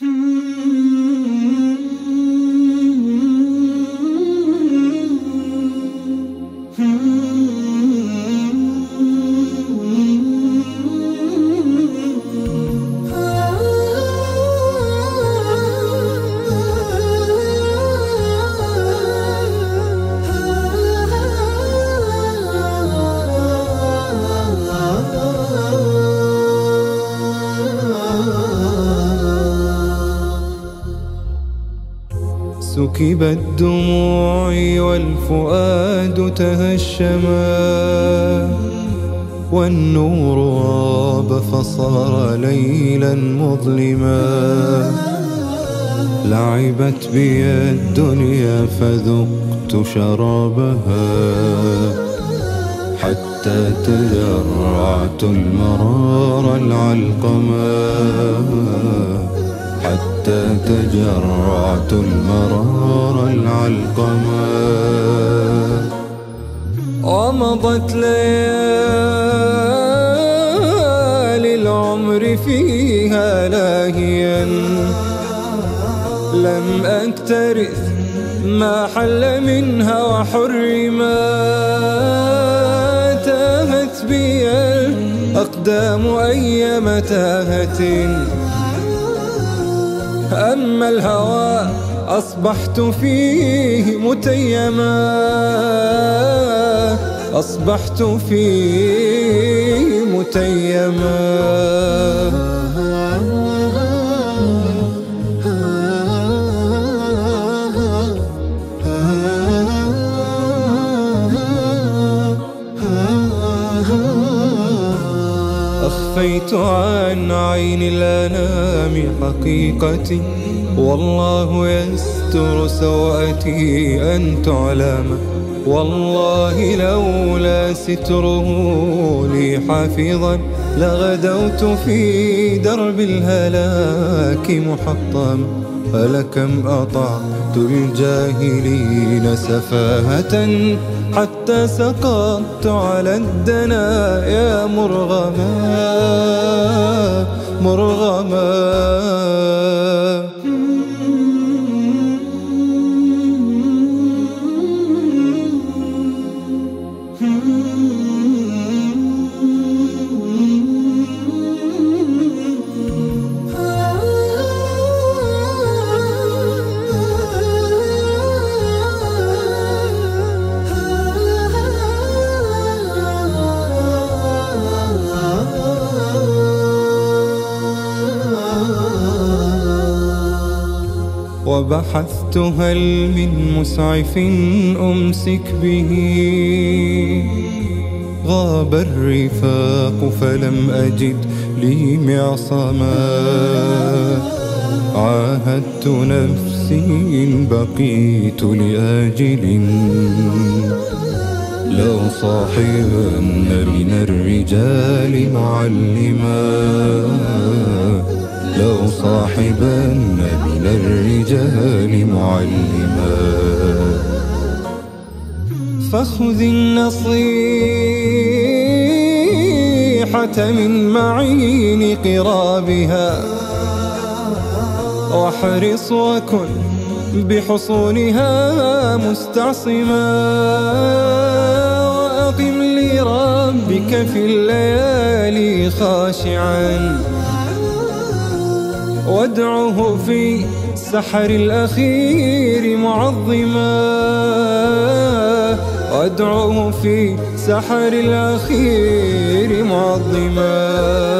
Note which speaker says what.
Speaker 1: Hmm. سكبت دموعي والفؤاد تهشما والنور غاب فصار ليلا مظلما. لعبت بي الدنيا فذقت شرابها حتى تجرعت المرار العلقما. حتى تجرعت المرار العلقما ومضت ليالي العمر فيها لاهيا. لم أكترث ما حل منها وحرما تاهت بي الأقدام أي متاهة أما الهوى أصبحت فيه متيما. أصبحت فيه متيما. أخفيت عن عين الأنام حقيقتي والله يستر سوءتي أن تعلم. والله لولا ستره لي حافظا. لغدوت في درب الهلاك محطما فلكم أطعت الجاهلين سفاهة. حتى سقطت على الدنا يا مرغما مرغما. وبحثت هل من مسعف أمسك به؟ غاب الرفاق فلم أجد لي معصما. عاهدت نفسي إن بقيت لآجل لو صاحبن من الرجال معلما. لو صاحبن من الرجال معلما. فخذ النصيحة من معين قرابها واحرص وكن بحصونها مستعصما. وأقم لربك في الليالي خاشعا. وادعه في سحر الأخير معظما. وادعه في سحر الأخير معظما.